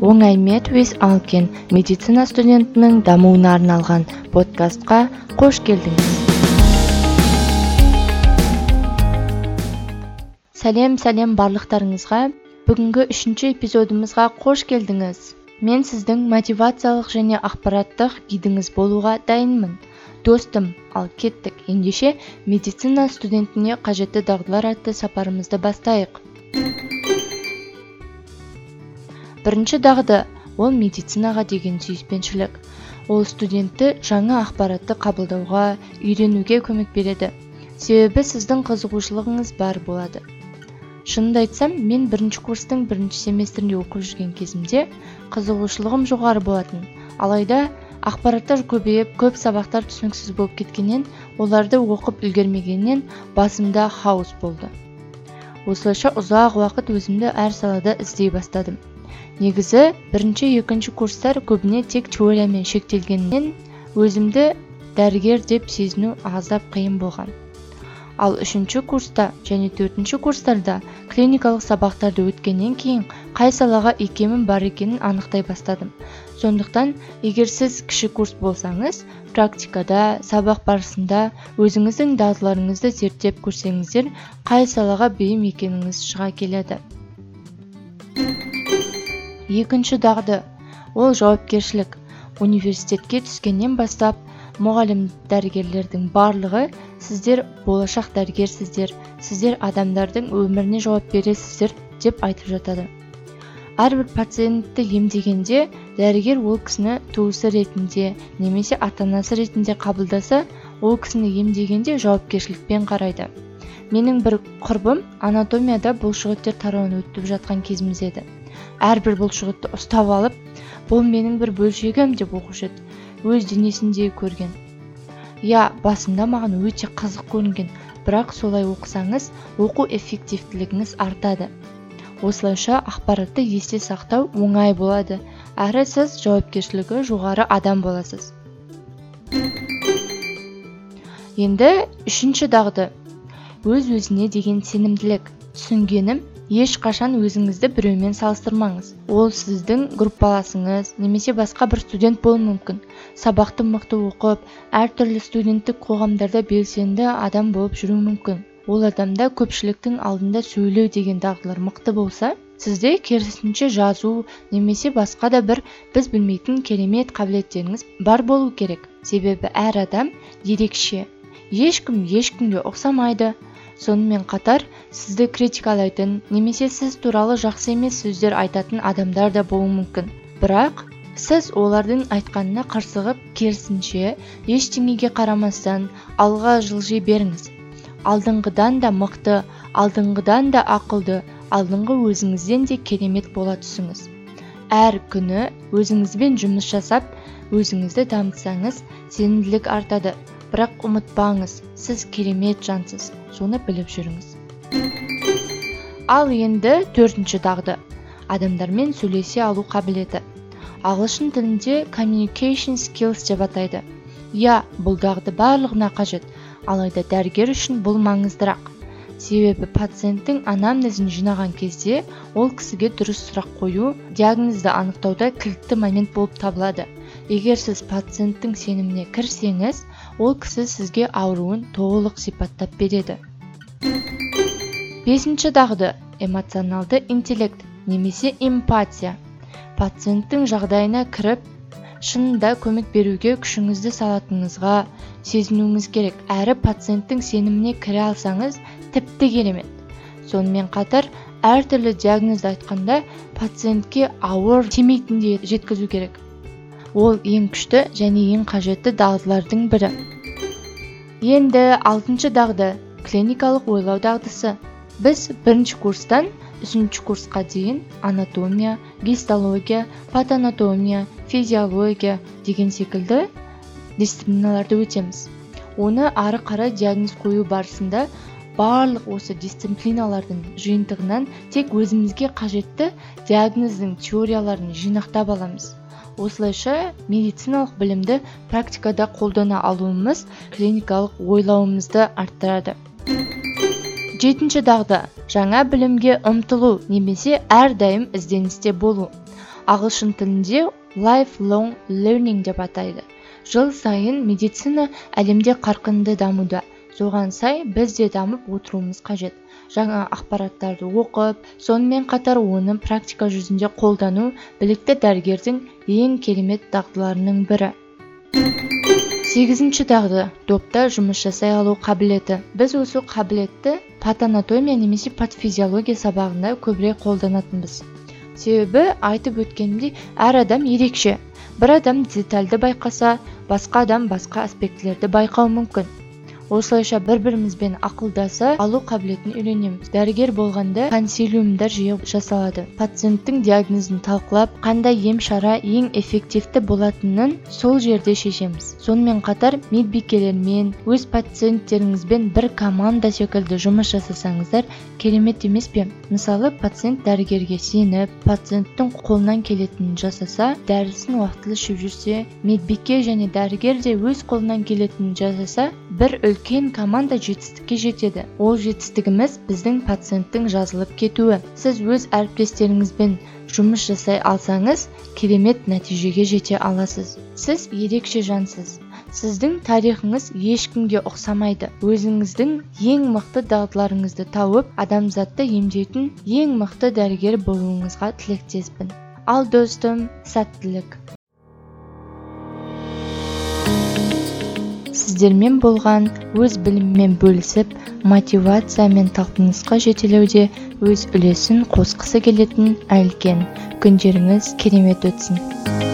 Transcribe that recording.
оңай with алкен медицина студентінің дамуына арналған подкастқа қош келдіңіз. Сәлем сәлем барлықтарыңызға. Бүгінгі үшінші эпизодымызға қош келдіңіз. Мен сіздің мотивациялық және ақпараттық гидіңіз болуға дайынмын. Достым ал кеттік. Ендеше медицина студентіне қажетті дағдылар атты сапарымызды бастайық. Бірінші дағды ол медицинаға деген сүйіспеншілік. Ол студентті жаңа ақпаратты қабылдауға үйренуге көмек береді. Себебі сіздің қызығушылығыңыз бар болады. Шынымды айтсам мен бірінші курстың бірінші семестрінде оқып жүрген кезімде қызығушылығым жоғары болатын. Алайда ақпараттар көбейіп көп сабақтар түсініксіз болып кеткеннен оларды оқып үлгермегеннен басымда хаос болды. Осылайша ұзақ уақыт өзімді әр салада іздей бастадым. Негізі бірінші екінші курстар көбіне тек теориямен шектелгеннен өзімді дәрігер деп сезіну аздап қиын болған. Ал үшінші курста және төртінші курстарда клиникалық сабақтарды өткеннен кейін қай салаға икемім бар екенін анықтай бастадым. Сондықтан егер сіз кіші курс болсаңыз практикада сабақ барысында өзіңіздің дағдыларыңызды зерттеп көрсеңіздер қай салаға бейім екеніңіз шыға келеді. Екінші дағды ол жауапкершілік. Университетке түскеннен бастап мұғалім дәрігерлердің барлығы сіздер болашақ дәрігерсіздер сіздер адамдардың өміріне жауап бересіздер деп айтып жатады. Әрбір пациентті емдегенде дәрігер ол кісіні туысы ретінде немесе ата анасы ретінде қабылдаса ол кісіні емдегенде жауапкершілікпен қарайды. Менің бір құрбым анатомияда бұлшықеттер тарауын өтіп жатқан кезіміз еді. Әрбір бұлшықетті ұстап алып бұл менің бір бөлшегім деп оқушы еді өз денесіндей көрген. Иә басында маған өте қызық көрінген бірақ солай оқысаңыз оқу эффективтілігіңіз артады. Осылайша ақпаратты есте сақтау оңай болады. Әрі сіз жауапкершілігі жоғары адам боласыз енді үшінші дағды. Өз өзіне деген сенімділік. Түсінгенім ешқашан өзіңізді біреумен салыстырмаңыз. Ол сіздің группаласыңыз немесе басқа бір студент болуы мүмкін. Сабақты мықты оқып әртүрлі студенттік қоғамдарда белсенді адам болып жүруі мүмкін. Ол адамда көпшіліктің алдында сөйлеу деген дағдылар мықты болса сізде керісінше жазу немесе басқа да бір біз білмейтін керемет қабілеттеріңіз бар болу керек. Себебі әр адам ерекше. Ешкім ешкімге ұқсамайды сонымен қатар сізді критикалайтын немесе сіз туралы жақсы емес сөздер айтатын адамдар да болуы мүмкін. Бірақ сіз олардың айтқанына қырсығып керісінше ештеңеге қарамастан алға жылжи беріңіз. Алдыңғыдан да мықты алдыңғыдан да ақылды алдыңғы өзіңізден де керемет бола түсіңіз. Әр күні өзіңізбен жұмыс жасап өзіңізді дамытсаңыз сенімділік артады. Бірақ ұмытпаңыз сіз керемет жансыз. Соны біліп жүріңіз. Ал енді төртінші дағды. Адамдармен сөйлесе алу қабілеті. Ағылшын тілінде communication skills деп атайды. Иә бұл дағды барлығына қажет. Алайда дәрігер үшін бұл маңыздырақ. Себебі пациенттің анамнезін жинаған кезде ол кісіге дұрыс сұрақ қою диагнозды анықтауда кілтті момент болып табылады. Егер сіз пациенттің сеніміне кірсеңіз ол кісі сізге ауруын толық сипаттап береді. Бесінші дағды эмоционалды интеллект немесе эмпатия. Пациенттің жағдайына кіріп шынында көмек беруге күшіңізді салатыныңызға сезінуіңіз керек. Әрі пациенттің сеніміне кіре алсаңыз тіпті керемет. Сонымен қатар әртүрлі диагнозды айтқанда пациентке ауыр тимейтіндей жеткізу керек. Ол ең күшті және ең қажетті дағдылардың бірі. Енді алтыншы дағды клиникалық ойлау дағдысы. Біз бірінші курстан үшінші курсқа дейін анатомия гистология патанатомия физиология деген секілді дисциплиналарды өтеміз. Оны ары қарай диагноз қою барысында барлық осы дисциплиналардың жиынтығынан тек өзімізге қажетті диагноздың теорияларын жинақтап аламыз. Осылайша медициналық білімді практикада қолдана алуымыз клиникалық ойлауымызды арттырады. Жетінші дағды жаңа білімге ұмтылу немесе әрдайым ізденісте болу. Ағылшын тілінде lifelong learning деп атайды. Жыл сайын медицина әлемде қарқынды дамуда. Соған сай біз де дамып отыруымыз қажет. Жаңа ақпараттарды оқып сонымен қатар оны практика жүзінде қолдану білікті дәрігердің ең керемет дағдыларының бірі. Сегізінші дағды допта жұмыс жасай алу қабілеті. Біз осы қабілетті патанатомия немесе патофизиология сабағында көбірек қолданатынбыз. Себебі айтып өткенімдей әр адам ерекше. Бір адам детальді байқаса басқа адам басқа аспектілерді байқауы мүмкін. Осылайша бір бірімізбен ақылдаса алу қабілетін үйренеміз. Дәрігер болғанда консилиумдар жиі жасалады. Пациенттің диагнозын талқылап қандай ем шара ең эффективті болатынын сол жерде шешеміз. Сонымен қатар медбикелермен өз пациенттеріңізбен бір команда секілді жұмыс жасасаңыздар керемет емес пе? Мысалы пациент дәрігерге сеніп пациенттің қолынан келетінін жасаса дәрісін уақытылы ішіп жүрсе медбике және дәрігер де өз қолынан келетінін жасаса бір команда жетістікке жетеді. Ол жетістігіміз біздің пациенттің жазылып кетуі. Сіз өз әріптестеріңізбен жұмыс жасай алсаңыз керемет нәтижеге жете аласыз. Сіз ерекше жансыз. Сіздің тарихыңыз ешкімге ұқсамайды. Өзіңіздің ең мықты дағдыларыңызды тауып адамзатты емдейтін ең мықты дәрігер болуыңызға тілектеспін. Ал достым сәттілік. Сіздермен болған өз біліммен бөлісіп мотивация мен талпынысқа жетелеуде өз үлесін қосқысы келетін әлкен күндеріңіз керемет өтсін.